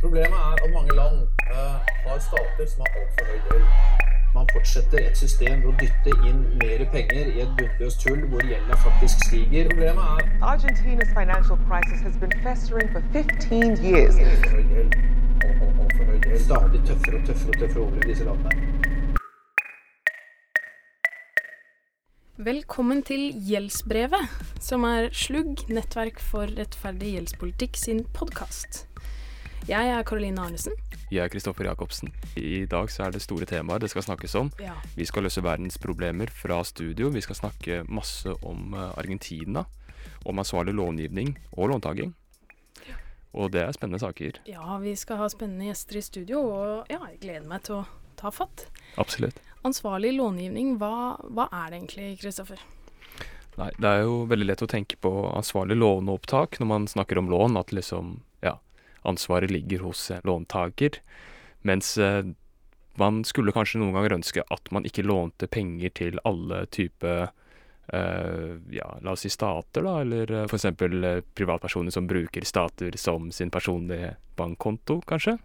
Problemet er at mange land eh, har stater som har altfor høy gjeld. Man fortsetter et system ved å dytte inn mer penger i et bunnløst hull hvor gjelda faktisk stiger. Problemet er Argentina's financial crisis has been festering for 15 years. altfor høy gjeld. Alt- alt- Altfor høy gjeld. Stadig tøffere og tøffere og tøffere over i disse landene. Velkommen til Gjeldsbrevet, som er Slugg, nettverk for rettferdig gjeldspolitikk sin podkast. Jeg er Karoline Arnesen. Jeg er Kristoffer Jacobsen. I dag så er det store temaer det skal snakkes om. Ja. Vi skal løse verdens problemer fra studio. Vi skal snakke masse om eh, Argentina, om ansvarlig långivning og låntaking. Og det er spennende saker. ja, vi skal ha spennende gjester i studio, og ja, jeg gleder meg til å ta fatt. Absolutt. Ansvarlig långivning, hva, hva er det egentlig, Kristoffer? Nei, det er jo veldig lett å tenke på ansvarlig låneopptak når man snakker om lån, at liksom, ansvaret ligger hos eh, låntaker. Mens eh, man skulle kanskje noen ganger ønske at man ikke lånte penger til alle typer eh, ja, la oss si stater, da, eller uh, f.eks. Uh, privatpersoner som bruker stater som sin personlige bankkonto, kanskje.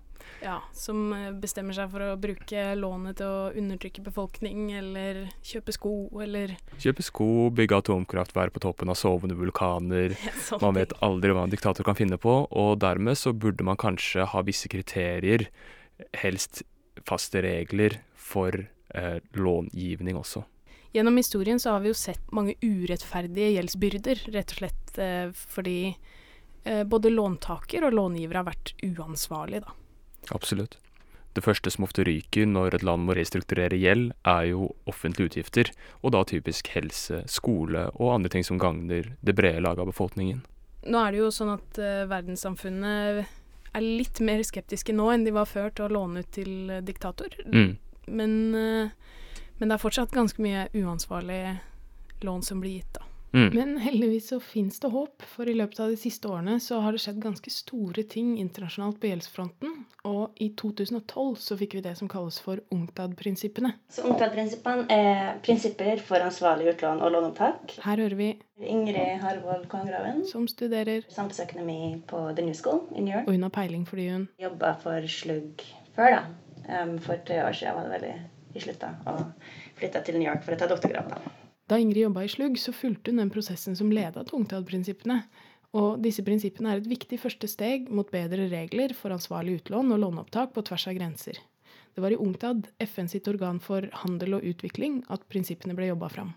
Ja, som eh, bestemmer seg for å bruke lånet til å undertrykke befolkning, eller kjøpe sko, eller Kjøpe sko, bygge atomkraftverk på toppen av sovende vulkaner. Ja, Man vet aldri hva en diktator kan finne på, og dermed så burde man kanskje ha visse kriterier, helst faste regler, for eh, långivning også. Gjennom historien så har vi jo sett mange urettferdige gjeldsbyrder, rett og slett eh, fordi eh, både låntaker og långiver har vært uansvarlige, da. Absolutt. Det første som ofte ryker når et land må restrukturere gjeld, er jo offentlige utgifter, og da typisk helse, skole og andre ting som gagner det brede laget av befolkningen. Nå er det jo sånn at uh, verdenssamfunnet er litt mer skeptiske nå enn de var før til å låne ut til diktator. Mm. Men, uh, men det er fortsatt ganske mye uansvarlig lån som blir gitt, da. Mm. Men heldigvis så fins det håp, for i løpet av de siste årene så har det skjedd ganske store ting internasjonalt på gjeldsfronten, og i 2012 så fikk vi det som kalles for UNCTAD-prinsippene. Så UNCTAD-prinsippene er prinsipper for ansvarlig utlån og låneopptak. Her hører vi Ingrid Harvold Kongraven, som studerer, samfunnsøkonomi på The New School i New York. og hun har peiling fordi hun Jobba for Slugg før, da. Um, for tre år siden var det veldig i slutta, og flytta til New York for å ta doktorgrad. da. Da Ingrid jobba i Slugg, så fulgte hun den prosessen som leda til UNCTAD-prinsippene. Og disse prinsippene er et viktig første steg mot bedre regler for ansvarlig utlån og låneopptak på tvers av grenser. Det var i UNCTAD, FN sitt organ for handel og utvikling, at prinsippene ble jobba fram.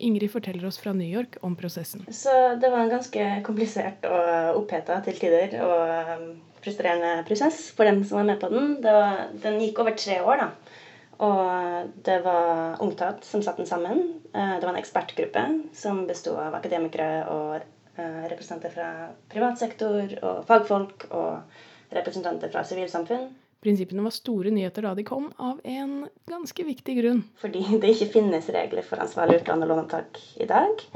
Ingrid forteller oss fra New York om prosessen. Så det var en ganske komplisert og oppheta til tider og frustrerende prosess for dem som var med på den. Var, den gikk over tre år, da. Og det var Ungtat som satte den sammen. Eh, Det var en ekspertgruppe som besto av akademikere og eh, representanter fra privat sektor og fagfolk og representanter fra sivilsamfunn. Prinsippene var store nyheter da de kom, av en ganske viktig grunn. Fordi det ikke finnes regler for ansvarlig utlån og låneopptak i dag.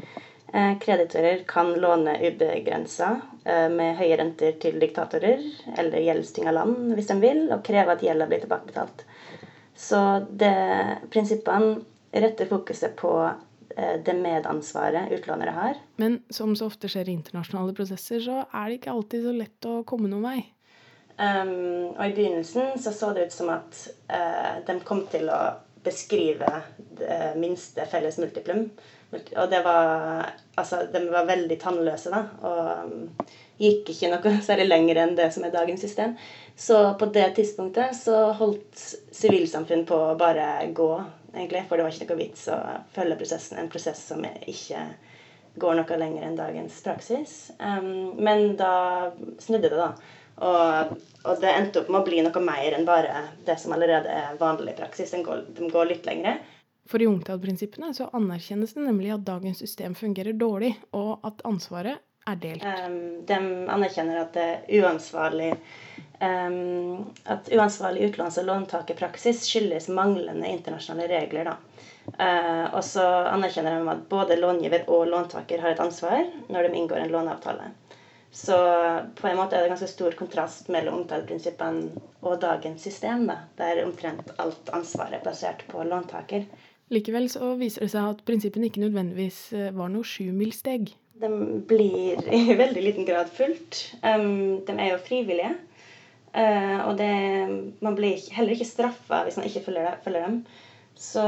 Eh, Kreditorer kan låne ubegrensa med høye renter til diktatorer eller gjeldstynga land hvis de vil, og kreve at gjelda blir tilbakebetalt. Så det, prinsippene retter fokuset på eh, det medansvaret utlånere har. Men som så ofte skjer i internasjonale prosesser, så er det ikke alltid så lett å komme noen vei. Um, og i begynnelsen så så det ut som at uh, de kom til å beskrive det minste felles multiplum. Og det var Altså, de var veldig tannløse, da. Og um, gikk ikke noe særlig lenger enn det som er dagens system. Så på det tidspunktet så holdt sivilsamfunn på å bare gå, egentlig. For det var ikke noe vits å følge prosessen. En prosess som ikke går noe lenger enn dagens praksis. Um, men da snudde det, da. Og, og det endte opp med å bli noe mer enn bare det som allerede er vanlig praksis. De går, de går litt lengre. For i UNCTAD-prinsippene så anerkjennes det nemlig at dagens system fungerer dårlig, og at ansvaret er delt. Um, de anerkjenner at det er uansvarlig um, At uansvarlig utlåns- og låntakerpraksis skyldes manglende internasjonale regler. Da. Uh, og så anerkjenner de at både långiver og låntaker har et ansvar når de inngår en låneavtale. Så på en måte er det ganske stor kontrast mellom omtaleprinsippene og dagens system, da, der omtrent alt ansvaret er plassert på låntaker. Likevel så viser det seg at prinsippene ikke nødvendigvis eh, var noe sjumilssteg. De blir i veldig liten grad fulgt. Um, de er jo frivillige. Uh, og det, man blir heller ikke straffa hvis man ikke følger, følger, dem. Så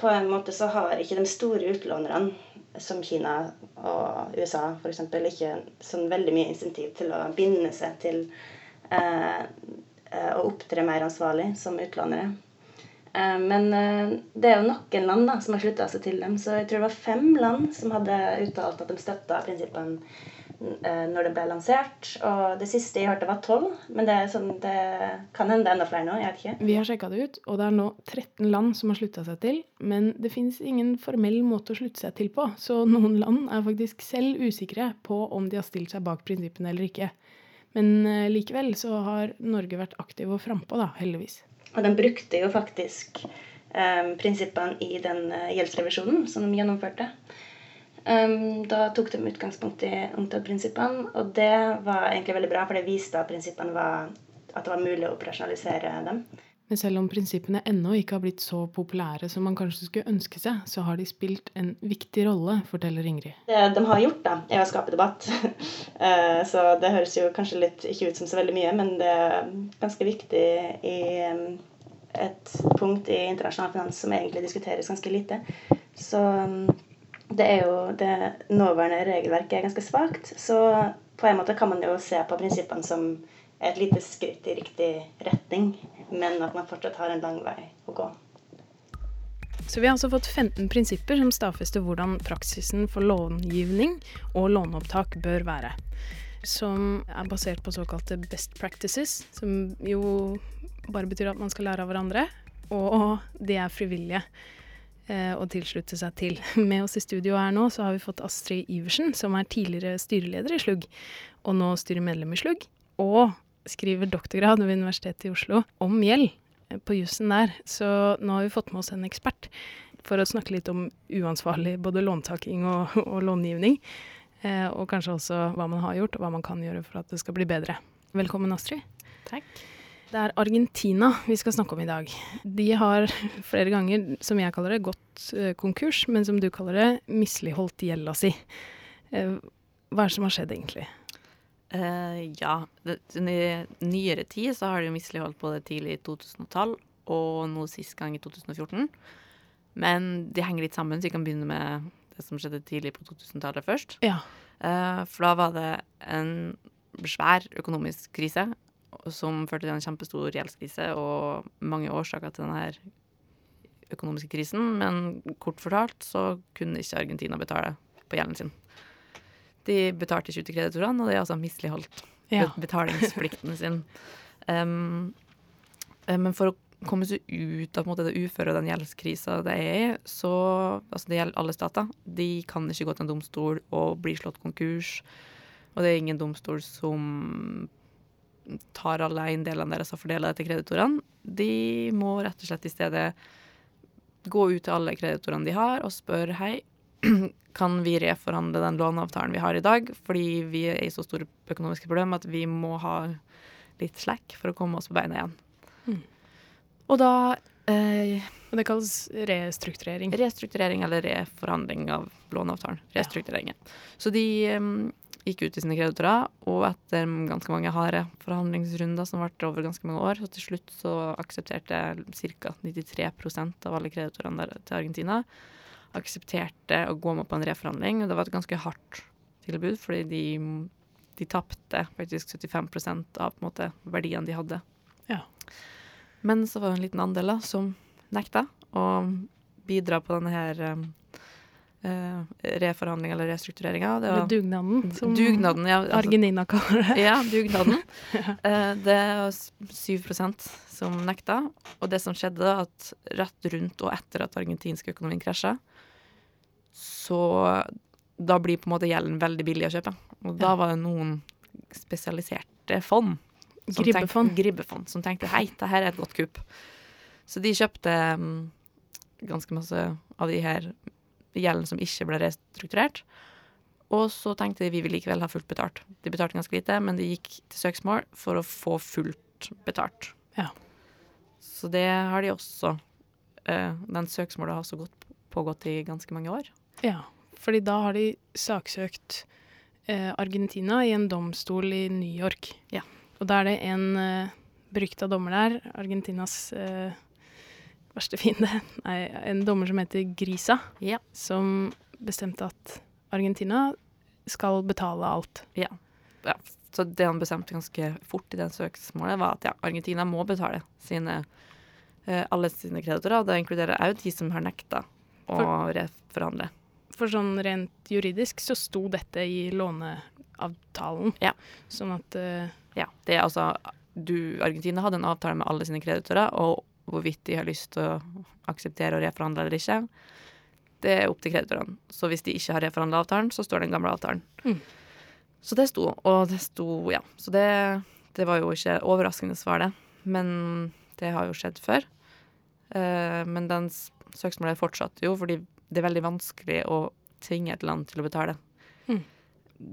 på en måte så har ikke de store utlånerne, som Kina og USA f.eks., ikke sånn veldig mye insentiv til å binde seg til uh, uh, å opptre mer ansvarlig som utlånere. Eh, men eh, det er jo noen land da, som har slutta seg til dem. Så jeg tror det var fem land som hadde uttalt at de støtta prinsippene eh, når det ble lansert. Og det siste jeg hørte, var tolv. Men det, sånn, det kan hende enda flere nå. jeg vet ikke. Vi har sjekka det ut, og det er nå 13 land som har slutta seg til. Men det fins ingen formell måte å slutte seg til på. Så noen land er faktisk selv usikre på om de har stilt seg bak prinsippene eller ikke. Men likevel så har Norge vært aktiv og frampå, da, heldigvis. Og de brukte jo faktisk um, prinsippene i den uh, gjeldsrevisjonen som de gjennomførte. Um, da tok de utgangspunkt i UNCTAD-prinsippene, og det var egentlig veldig bra, for det viste at prinsippene var, at det var mulig å operasjonalisere dem. Men selv om prinsippene ennå ikke har blitt så populære som man kanskje skulle ønske seg, så har de spilt en viktig rolle, forteller Ingrid. Det de har gjort, da, er å skape debatt. Eh, så det høres jo kanskje litt ikke ut som så veldig mye, men det er ganske viktig i et punkt i internasjonal finans som egentlig diskuteres ganske lite. Så det er jo det nåværende regelverket er ganske svakt. Så på en måte kan man jo se på prinsippene som et lite skritt i riktig retning men at man fortsatt har en lang vei å gå. Så vi har altså fått 15 prinsipper som stadfester hvordan praksisen for långivning og låneopptak bør være. Som er basert på såkalte best practices, som jo bare betyr at man skal lære av hverandre. Og de er frivillige eh, å tilslutte seg til. Med oss i studio her nå så har vi fått Astrid Iversen, som er tidligere styreleder i Slugg, og nå styremedlem i Slugg. Og skriver doktorgrad ved Universitetet i Oslo om gjeld eh, på jussen der. Så nå har vi fått med oss en ekspert for å snakke litt om uansvarlig både låntaking og, og långivning. Eh, og kanskje også hva man har gjort, og hva man kan gjøre for at det skal bli bedre. Velkommen, Astrid. Takk. Det er Argentina vi skal snakke om i dag. De har flere ganger, som jeg kaller det, gått eh, konkurs, men som du kaller det, misligholdt gjelda si. Eh, hva er det som har skjedd, egentlig? Uh, ja. I nyere tid så har de misligholdt både tidlig i 2012 og nå sist gang i 2014. Men de henger litt sammen, så vi kan begynne med det som skjedde tidlig på 2000-tallet først. Ja. Uh, for da var det en svær økonomisk krise som førte til en kjempestor gjeldskrise og mange årsaker til denne økonomiske krisen. Men kort fortalt så kunne ikke Argentina betale på gjelden sin. De betalte ikke ut til kreditorene, og de har altså misligholdt ja. betalingsplikten sin. Um, men for å komme seg ut av måte, det uføret og den gjeldskrisa det er i, så altså Det gjelder alle stater. De kan ikke gå til en domstol og bli slått konkurs. Og det er ingen domstol som tar alle eiendelene deres og fordeler det til kreditorene. De må rett og slett i stedet gå ut til alle kreditorene de har, og spørre hei, kan vi reforhandle den låneavtalen vi har i dag, fordi vi er i så store økonomiske problemer at vi må ha litt slack for å komme oss på beina igjen. Mm. Og da eh, Det kalles restrukturering? Restrukturering eller reforhandling av låneavtalen. Restruktureringen. Ja. Så de um, gikk ut til sine kreditorer, og etter ganske mange harde forhandlingsrunder som varte over ganske mange år, så til slutt så aksepterte ca. 93% av alle kreditorene til Argentina aksepterte å gå med på en reforhandling. Og det var et ganske hardt tilbud, fordi de, de tapte faktisk 75% av måte, verdiene de hadde. Ja. Men så var det en liten andel da, som nekta å bidra på denne her um, uh, reforhandling eller restruktureringa. Eller dugnaden, som dugnaden, ja, altså, Argentina kaller det. Ja, dugnaden. ja. Uh, det var 7% som nekta. Og det som skjedde, at rett rundt og etter at argentinsk økonomi krasja, så da blir på en måte gjelden veldig billig å kjøpe. Og da var det noen spesialiserte fond. Gribbefond. Tenkte, gribbefond. Som tenkte hei, det her er et godt kupp. Så de kjøpte um, ganske masse av de her gjelden som ikke ble restrukturert. Og så tenkte de vi vil likevel ha fullt betalt. De betalte ganske lite, men de gikk til søksmål for å få fullt betalt. Ja. Så det har de også. Uh, den søksmålet har også gått, pågått i ganske mange år. Ja, fordi da har de saksøkt eh, Argentina i en domstol i New York. Ja. Og da er det en uh, berykta dommer der, Argentinas uh, verste fiende, nei, en dommer som heter Grisa, Ja. som bestemte at Argentina skal betale alt. Ja. ja. Så det han bestemte ganske fort i det søksmålet, var at ja, Argentina må betale sine, eh, alle sine kreditorer. og Det inkluderer òg de som har nekta å For- reforhandle. For sånn rent juridisk så sto dette i låneavtalen. Ja. Sånn at uh, Ja, det er altså du, Argentina hadde en avtale med alle sine kreditorer, og hvorvidt de har lyst til å akseptere å reforhandle eller ikke, det er opp til kreditorene. Så hvis de ikke har reforhandla avtalen, så står den gamle avtalen. Mm. Så det sto, og det sto, ja. Så det, det var jo ikke overraskende svar, det. Men det har jo skjedd før. Eh, men den søksmålet fortsatte jo, fordi det er veldig vanskelig å tvinge et land til å betale. Mm.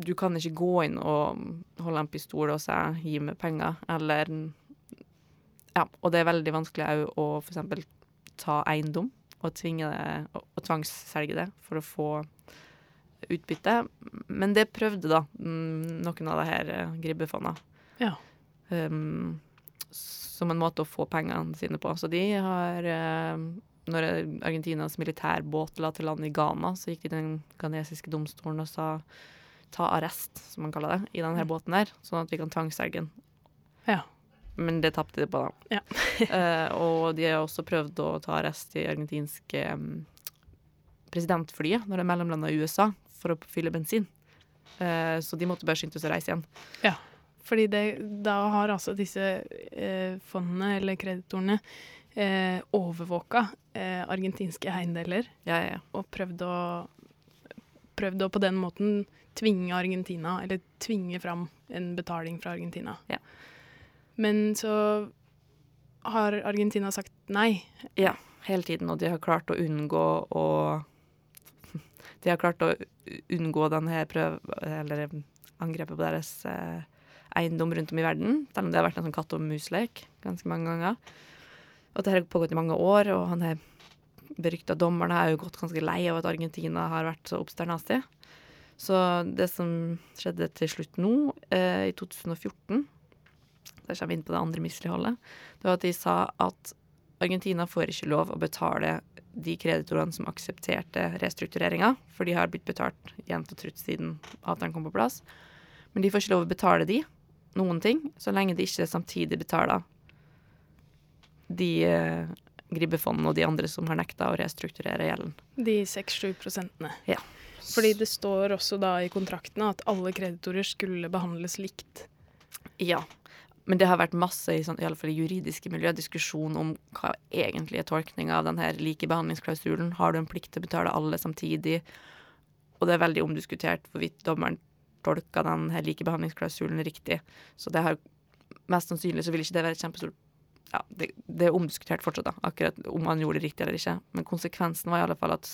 Du kan ikke gå inn og holde en pistol og si 'gi meg penger', eller Ja, og det er veldig vanskelig òg å eksempel ta eiendom og tvinge det, og, tvangsselge det for å få utbytte. Men det prøvde da mm, noen av de her eh, gribbefondene. Ja. Um, som en måte å få pengene sine på. Så de har uh, Når Argentinas militærbåt la til land i Ghana, så gikk de til den ghanesiske domstolen og sa ta arrest, som man kaller det, i denne båten der, sånn at vi kan tvangsselge den. Ja. Men det tapte de på, da. Ja. Eh, og de har også prøvd å ta arrest i argentinske um, presidentflyet når det er mellomlanda i USA, for å fylle bensin. Eh, så de måtte bare skynde seg å reise igjen. Fordi det, da har altså disse eh, fondene, eller kreditorene, eh, overvåka eh, argentinske eiendeler Ja, ja, ja. og prøvd å, prøvd å på den måten tvinge Argentina, eller tvinge fram en betaling fra Argentina. Ja. Men så har Argentina sagt nei. Ja, hele tiden, og de har klart å unngå å De har klart å unngå denne prøv... Eller angrepet på deres eh, eiendom rundt om i verden. Selv om det har vært en sånn katt og mus-lek ganske mange ganger. Og det har pågått i mange år, og han her berykta dommeren er jo gått ganske lei av at Argentina har vært så obsternasig. Så det som skjedde til slutt nå, eh, i 2014 Der kommer vi inn på det andre misligholdet. Det var at de sa at Argentina får ikke lov å betale de kreditorene som aksepterte restruktureringa, for de har blitt betalt jevnt og trutt siden avtalen kom på plass. Men de får ikke lov å betale de noen ting, så lenge de ikke samtidig betaler de eh, gribbefondene og de andre som har nekta å restrukturere gjelden. De 6-7 prosentene. Ja. Fordi det står også da i kontraktene at alle kreditorer skulle behandles likt. Ja. Men det har vært masse i, sånn, i alle fall i juridiske miljø diskusjon om hva egentlig er tolkninga av denne likebehandlingsklausulen. Har du en plikt til å betale alle samtidig? Og det er veldig omdiskutert hvorvidt dommeren tolka den likebehandlingsklausulen riktig. Så det har mest sannsynlig så vil ikke det være et kjempestort ja, det, det er omdiskutert fortsatt, da, akkurat om han gjorde det riktig eller ikke. Men konsekvensen var i alle fall at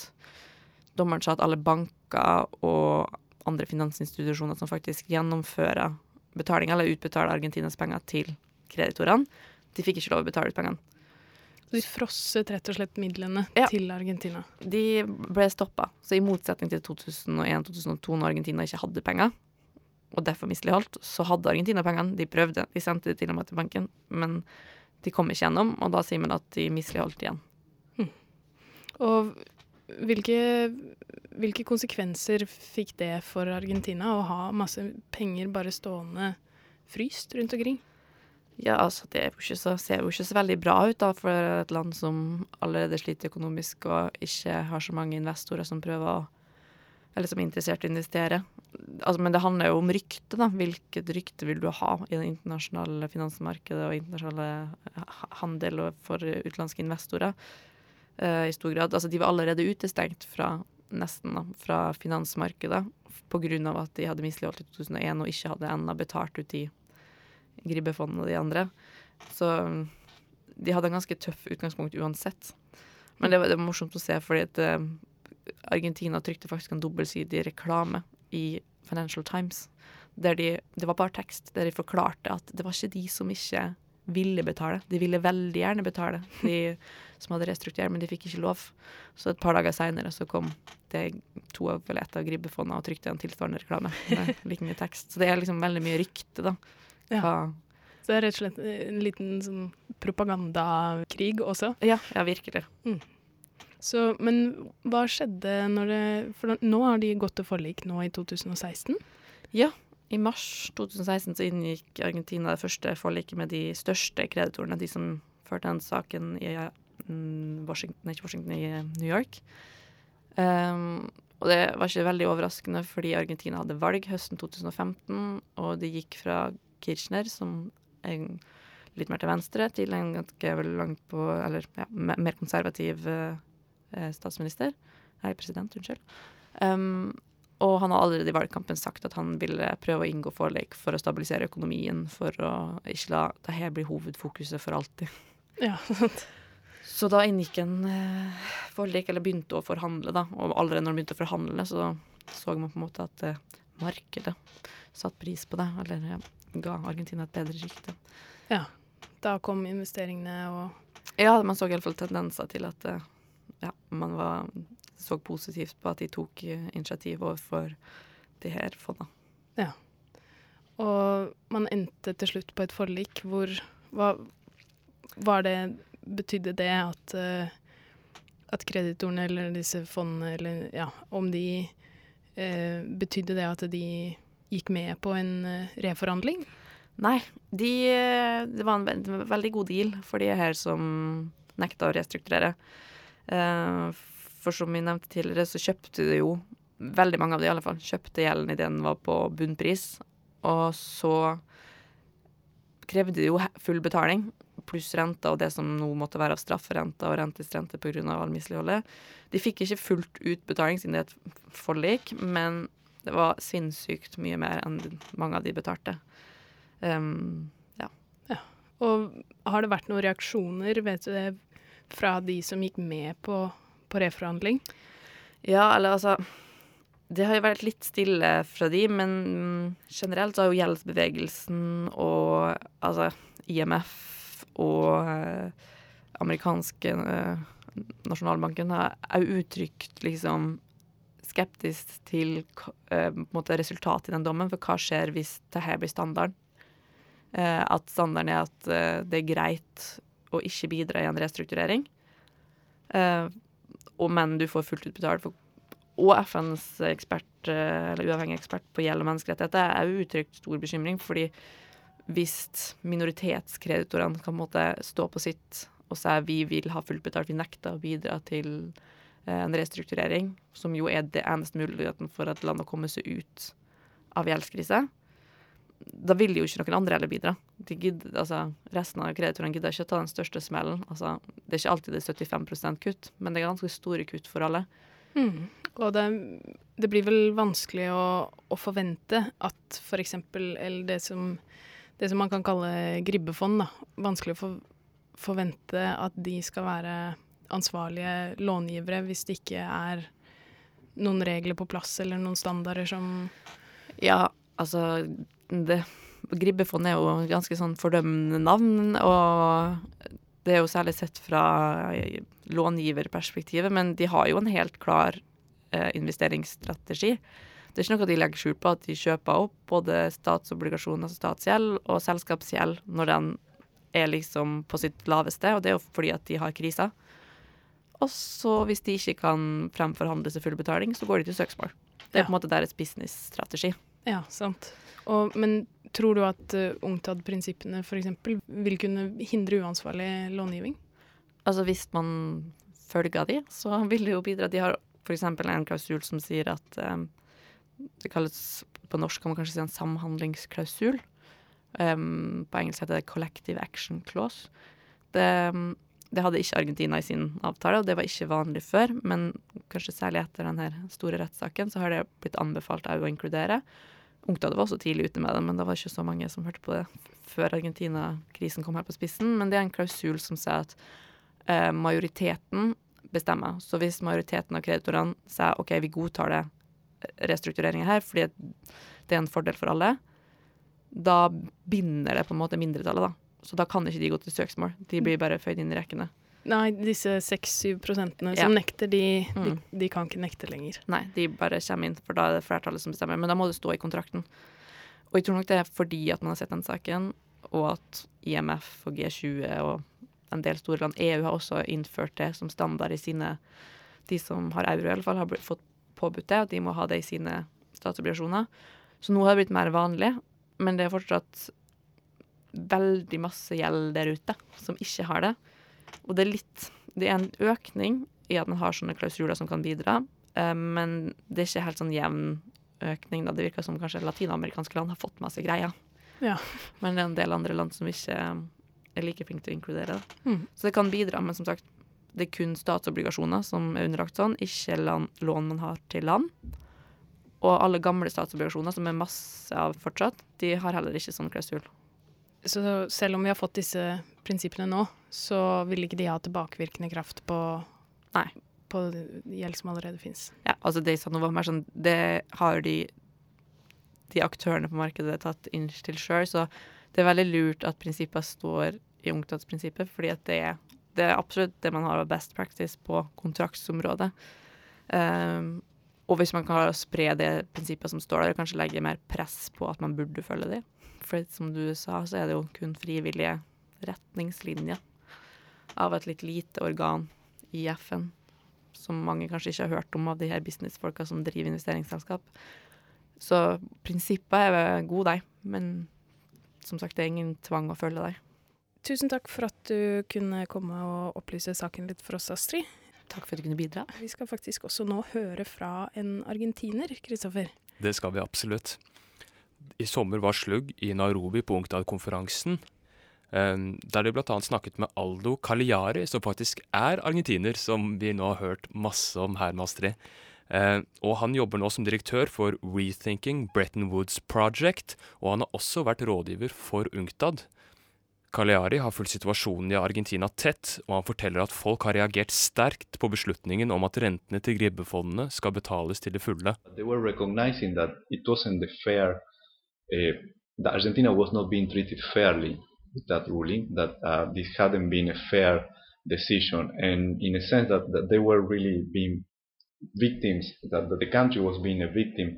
dommeren sa at alle banker og andre finansinstitusjoner som faktisk gjennomfører betaling eller utbetale Argentinas penger til kreditorene, de fikk ikke lov å betale ut pengene. De frosset rett og slett midlene Ja. til Argentina. De ble stoppa. Så i motsetning til 2001-2002, når Argentina ikke hadde penger, og derfor misligholdt, så hadde Argentina pengene. De prøvde, de sendte det til og med til banken, men de kom ikke gjennom, og da sier man at de misligholdt igjen. Og hvilke, hvilke konsekvenser fikk det for Argentina å ha masse penger bare stående fryst rundt omkring? Ja, altså det så, ser jo ikke så veldig bra ut da, for et land som allerede sliter økonomisk og ikke har så mange investorer som prøver å eller som er interessert i å investere. Altså, men det handler jo om rykte. Hvilket rykte vil du ha i det internasjonale finansmarkedet og internasjonale handel og for utenlandske investorer? Eh, I stor grad. Altså, de var allerede utestengt fra nesten da, fra finansmarkedet pga. at de hadde misligholdt i 2001 og ikke hadde ennå betalt ut de Gribbefond og de andre. Så mm, de hadde en ganske tøff utgangspunkt uansett. Men det var, det var morsomt å se, fordi at eh, Argentina trykte faktisk en dobbeltsidig reklame i Financial Times. Der de, det var bare tekst der de forklarte at det var ikke de som ikke ville betale. De ville veldig gjerne betale, de som hadde restrukturert, men de fikk ikke lov. Så et par dager seinere så kom det to av eller ett av Gribbefondene og trykte en tilsvarende reklame med like mye tekst. Så det er liksom veldig mye rykte, da Ja. Så det er rett og slett en liten sånn propagandakrig også. Ja, ja virkelig. Så, men hva skjedde når det For nå har de gått til forlik nå i 2016. I mars 2016 så inngikk Argentina det første forliket med de største kreditorene, de som førte den saken i mm, Washington, ikke Washington, i eh, New York. Um, og det var ikke veldig overraskende, fordi Argentina hadde valg høsten 2015, og det gikk fra Kirchner, som er litt mer til venstre, til en ganske langt på Eller ja, mer konservativ eh, statsminister. Nei, president, unnskyld. Um, og han har allerede i valgkampen sagt at han ville prøve å inngå forlik for å stabilisere økonomien, for å ikke la det her bli hovedfokuset for alltid. Ja, sant. Så da inngikk en eh, forlik, eller begynte å forhandle, da. Og allerede når de begynte å forhandle, så så man på en måte at eh, markedet satte pris på det, eller ja, ga Argentina et bedre rykte. Da kom investeringene og Ja, man så i hvert fall tendenser til at eh, ja, man var, så positivt på at de tok eh, initiativ overfor de her fondene. Og man endte til slutt på et forlik hvor hva, Var det Betydde det at eh, at kreditorene eller disse fondene, eller ja, om de eh, Betydde det at de gikk med på en eh, reforhandling? Nei, de, det var en ve- veldig god deal for de her som nekta å restrukturere. Eh, for som vi nevnte tidligere, så kjøpte de jo, veldig mange av de i alle fall, kjøpte gjelden idet den var på bunnpris. Og så krevde de jo full betaling, pluss renta og det som nå måtte være av strafferenta og rentesrente pga. misligholdet. De fikk ikke fullt ut betaling siden det er et forlik, men det var sinnssykt mye mer enn mange av de betalte. Um, Og har det vært noen reaksjoner, vet du det, fra de som gikk med på, på reforhandling? ja, eller altså Det har jo vært litt stille fra de, men generelt så har jo gjeldsbevegelsen og altså IMF og eh, amerikanske eh, nasjonalbanken har òg uttrykt liksom skeptisk til eh, resultatet i den dommen, for hva skjer hvis det her blir standarden? Eh, at standarden er at eh, det er greit å ikke bidra i en restrukturering. Og, men du får fullt ut betalt. For, og FNs ekspert, eh, eller uavhengig ekspert på gjeld og menneskerettigheter er jo uttrykt stor bekymring, fordi hvis minoritetskreditorene kan på stå på sitt og si vi vil ha fullt betalt, vi nekter å bidra til eh, en restrukturering, som jo er det eneste muligheten for et land å komme seg ut av gjeldskrise, da vil jo ikke noen andre heller bidra. De gidder, altså, resten av kreditorene gidder ikke å ta den største smellen. Altså, det er ikke alltid det er 75 kutt, men det er ganske store kutt for alle. Og det, det blir vel vanskelig å, å forvente at for eksempel, eller det som, det som man kan kalle gribbefond, da. Vanskelig å for, forvente at de skal være ansvarlige långivere hvis det ikke er noen regler på plass eller noen standarder som Ja, altså det, Gribbefond er jo ganske sånn fordømmende navn, og det er jo særlig sett fra långiverperspektivet, men de har jo en helt klar eh, investeringsstrategi. Det er ikke noe de legger skjul på, at de kjøper opp både statsobligasjoner, altså statsgjeld, og selskapsgjeld når den er liksom på sitt laveste, og det er jo fordi at de har kriser. Og så, hvis de ikke kan fremforhandle seg full betaling, så går de til søksmål. Det er på en måte deres businessstrategi. Ja, sant. Og, men tror du at uh, UNCTAD-prinsippene f.eks. vil kunne hindre uansvarlig långivning? Altså hvis man følger de, så vil det jo bidra. De har f.eks. en klausul som sier at um, Det kalles på norsk kan man kanskje si en samhandlingsklausul. Um, på engelsk heter det 'collective action clause'. Det, det hadde ikke Argentina i sin avtale, og det var ikke vanlig før. Men kanskje særlig etter denne store rettssaken så har det blitt anbefalt å inkludere. UNCTAD var også tidlig ute med det, men det var ikke så mange som hørte på det før Argentina-krisen kom her på spissen. Men det er en klausul som sier at eh, majoriteten bestemmer. Så hvis majoriteten av kreditorene sier OK, vi godtar det restruktureringa her fordi det er en fordel for alle, da binder det på en måte mindretallet, da. Så da kan ikke de gå til søksmål. De blir bare føyd inn i rekkene. Nei, disse 6-7 prosentene Ja. som nekter, de, de, Mm. de kan ikke nekte lenger. Nei, de bare kommer inn, for da er det flertallet som bestemmer. Men da må det stå i kontrakten. Og jeg tror nok det er fordi at man har sett den saken, og at IMF og G20 og en del store land EU har også innført det som standard i sine De som har euro, i alle fall, har fått påbudt det, at de må ha det i sine statsobligasjoner. Så nå har det blitt mer vanlig, men det er fortsatt veldig masse gjeld der ute som ikke har det. Og det er litt Det er en økning i at man har sånne klausuler som kan bidra, eh, men det er ikke helt sånn jevn økning. da Det virker som kanskje latinamerikanske land har fått med seg greia. Ja. Men det er en del andre land som ikke er like flinke til å inkludere. Mm. Så det kan bidra, men som sagt, det er kun statsobligasjoner som er underlagt sånn, ikke land, lån man har til land. Og alle gamle statsobligasjoner, som er masse av fortsatt, de har heller ikke sånn klausul. Så selv om vi har fått disse prinsippene nå, så vil ikke de ha tilbakevirkende kraft på, Nei. på gjeld som allerede fins. Ja, altså det, sånn, det sånn, har de, de aktørene på markedet tatt inn til sjøl, så det er veldig lurt at prinsippene står i UNCTAD-prinsippet, fordi at det, er- det er absolutt det man har av best practice på kontraktsområdet. Um, og hvis man kan spre det prinsippet som står der, og kanskje legge mer press på at man burde følge det. For som du sa, så er det jo kun frivillige retningslinjer av et litt lite organ i FN, som mange kanskje ikke har hørt om av de her businessfolka som driver investeringsselskap. Så prinsippet er god, de, men som sagt, det er ingen tvang å følge dem. Tusen takk for at du kunne komme og opplyse saken litt for oss, Astrid. Takk for at du kunne bidra. Vi skal faktisk også nå høre fra en argentiner, Kristoffer. Det skal vi absolutt. I sommer var Slugg i Nairobi på UNCTAD-konferansen, der de bl.a. snakket med Aldo Cagliari, som faktisk er argentiner, som vi nå har hørt masse om her med Astrid. Eh, og han jobber nå som direktør for Rethinking Bretton Woods Project, og han har også vært rådgiver for UNCTAD. Cagliari har fulgt situasjonen i Argentina tett, og han forteller at folk har reagert sterkt på beslutningen om at rentene til gribbefondene skal betales til det fulle. That it wasn't the fair, uh, Argentina was not being treated that ruling, that uh, this hadn't been a fair decision, and in a sense that, that they were really being victims, that, that the country was being a victim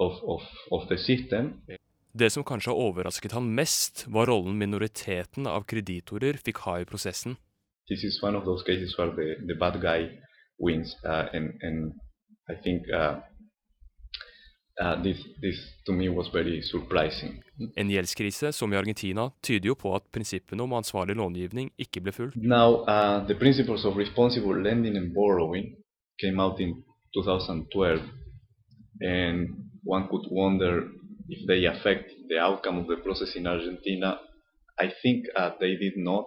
of, of, of the system. Det som kanskje har overrasket han mest, var rollen minoriteten av kreditorer fikk ha i prosessen. This is one of those cases where the, the bad guy wins, uh, and, and I think uh, uh, this, this to me was very surprising. En gjeldskrise, som i Argentina, tyder jo på at prinsippene om ansvarlig långivning ikke ble fulgt. Now, uh, the principles of responsible lending and borrowing came out in 2012, and one could wonder if they affect the outcome of the process in Argentina. I think uh, they did not.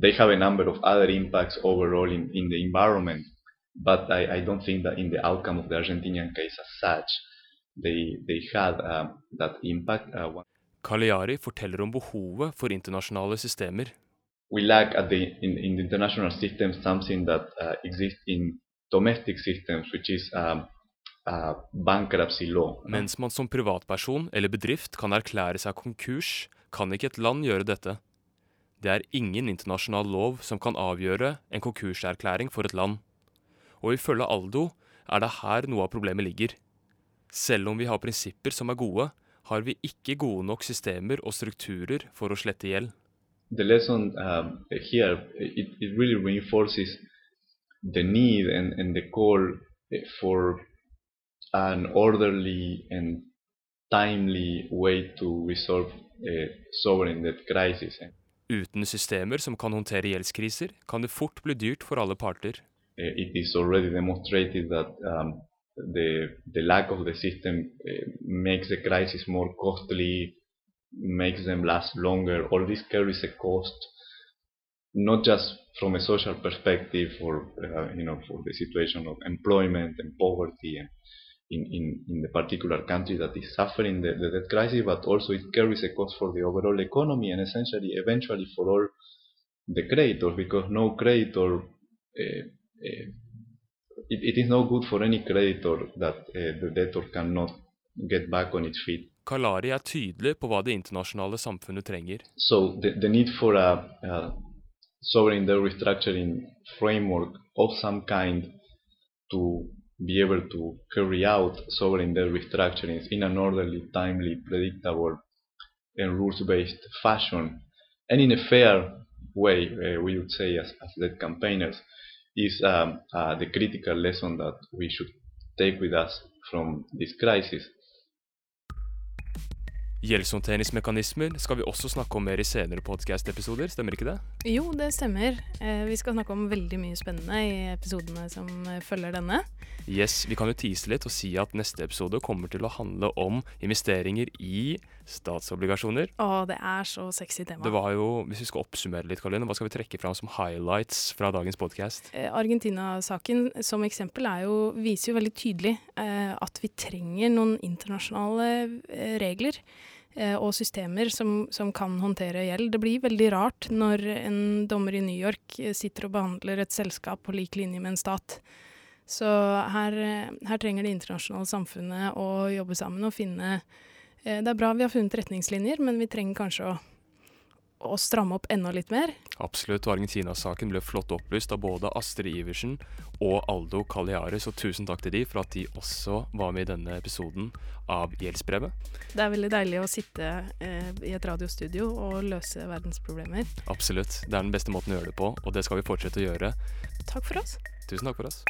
They have a number of other impacts overall in, in the environment, but I, I don't think that in the outcome of the Argentinian case as such, they, they had um, that impact. Uh, Cagliari forteller om behovet for internasjonale systemer. we lack at the in, in the international system something that uh, exists in domestic systems, which is um, uh, bankruptcy law. Mens man som privatperson eller bedrift kan erklære seg konkurs, kan ikke et land gjøre dette. Det er ingen internasjonal lov som kan avgjøre en konkurserklæring for et land. Og ifølge Aldo er det her noe av problemet ligger. Selv om vi har prinsipper som er gode, har vi ikke gode nok systemer og strukturer for å slette gjeld. The lesson um, here it, it really reinforces the need and, and the call for an orderly and timely way to resolve a sovereign debt crisis. Uten systemer som kan håndtere gjeldskriser, kan det fort bli dyrt for alle parter. Uh, it is already demonstrated that um, the the lack of the system uh, makes the crisis more costly, makes them last longer. All this carries a cost, not just from a social perspective for uh, you know for the situation of employment and poverty and in, in, in the particular country that is suffering the, the debt crisis, but also it carries a cost for the overall economy and essentially eventually for all the creditors because no creditor uh, it, it is no good for any creditor that uh, the debtor cannot get back on its feet. Kalari er tydelig på hva det internasjonale samfunnet trenger. So the, the need for a, a sovereign debt restructuring framework of some kind to be able to carry out sovereign debt restructurings in an orderly, timely, predictable and rules-based fashion, and in a fair way, uh, we would say as, as debt campaigners, is um, uh, the critical lesson that we should take with us from this crisis. Gjeldshåndteringsmekanismer skal vi også snakke om mer i senere podcast-episoder, stemmer ikke det? Jo, det stemmer. Eh, vi skal snakke om veldig mye spennende i episodene som eh, følger denne. Yes, vi kan jo tease litt og si at neste episode kommer til å handle om investeringer i statsobligasjoner. Å, det er så sexy tema. Det var jo, Hvis vi skal oppsummere litt, Karoline, hva skal vi trekke fram som highlights fra dagens podcast? Eh, Argentina-saken som eksempel er jo, viser jo veldig tydelig eh, at vi trenger noen internasjonale eh, regler eh, og systemer som, som kan håndtere gjeld. Det blir veldig rart når en dommer i New York sitter og behandler et selskap på lik linje med en stat. Så her, her trenger det internasjonale samfunnet å jobbe sammen og finne Det er bra vi har funnet retningslinjer, men vi trenger kanskje å, å stramme opp enda litt mer. Absolutt, og Argentina-saken ble flott opplyst av både Astrid Iversen og Aldo Cagliari, så tusen takk til de for at de også var med i denne episoden av Gjeldsbrevet. Det er veldig deilig å sitte eh, i et radiostudio og løse verdensproblemer. Absolutt, det er den beste måten å gjøre det på, og det skal vi fortsette å gjøre. Takk for oss. Tusen takk for oss.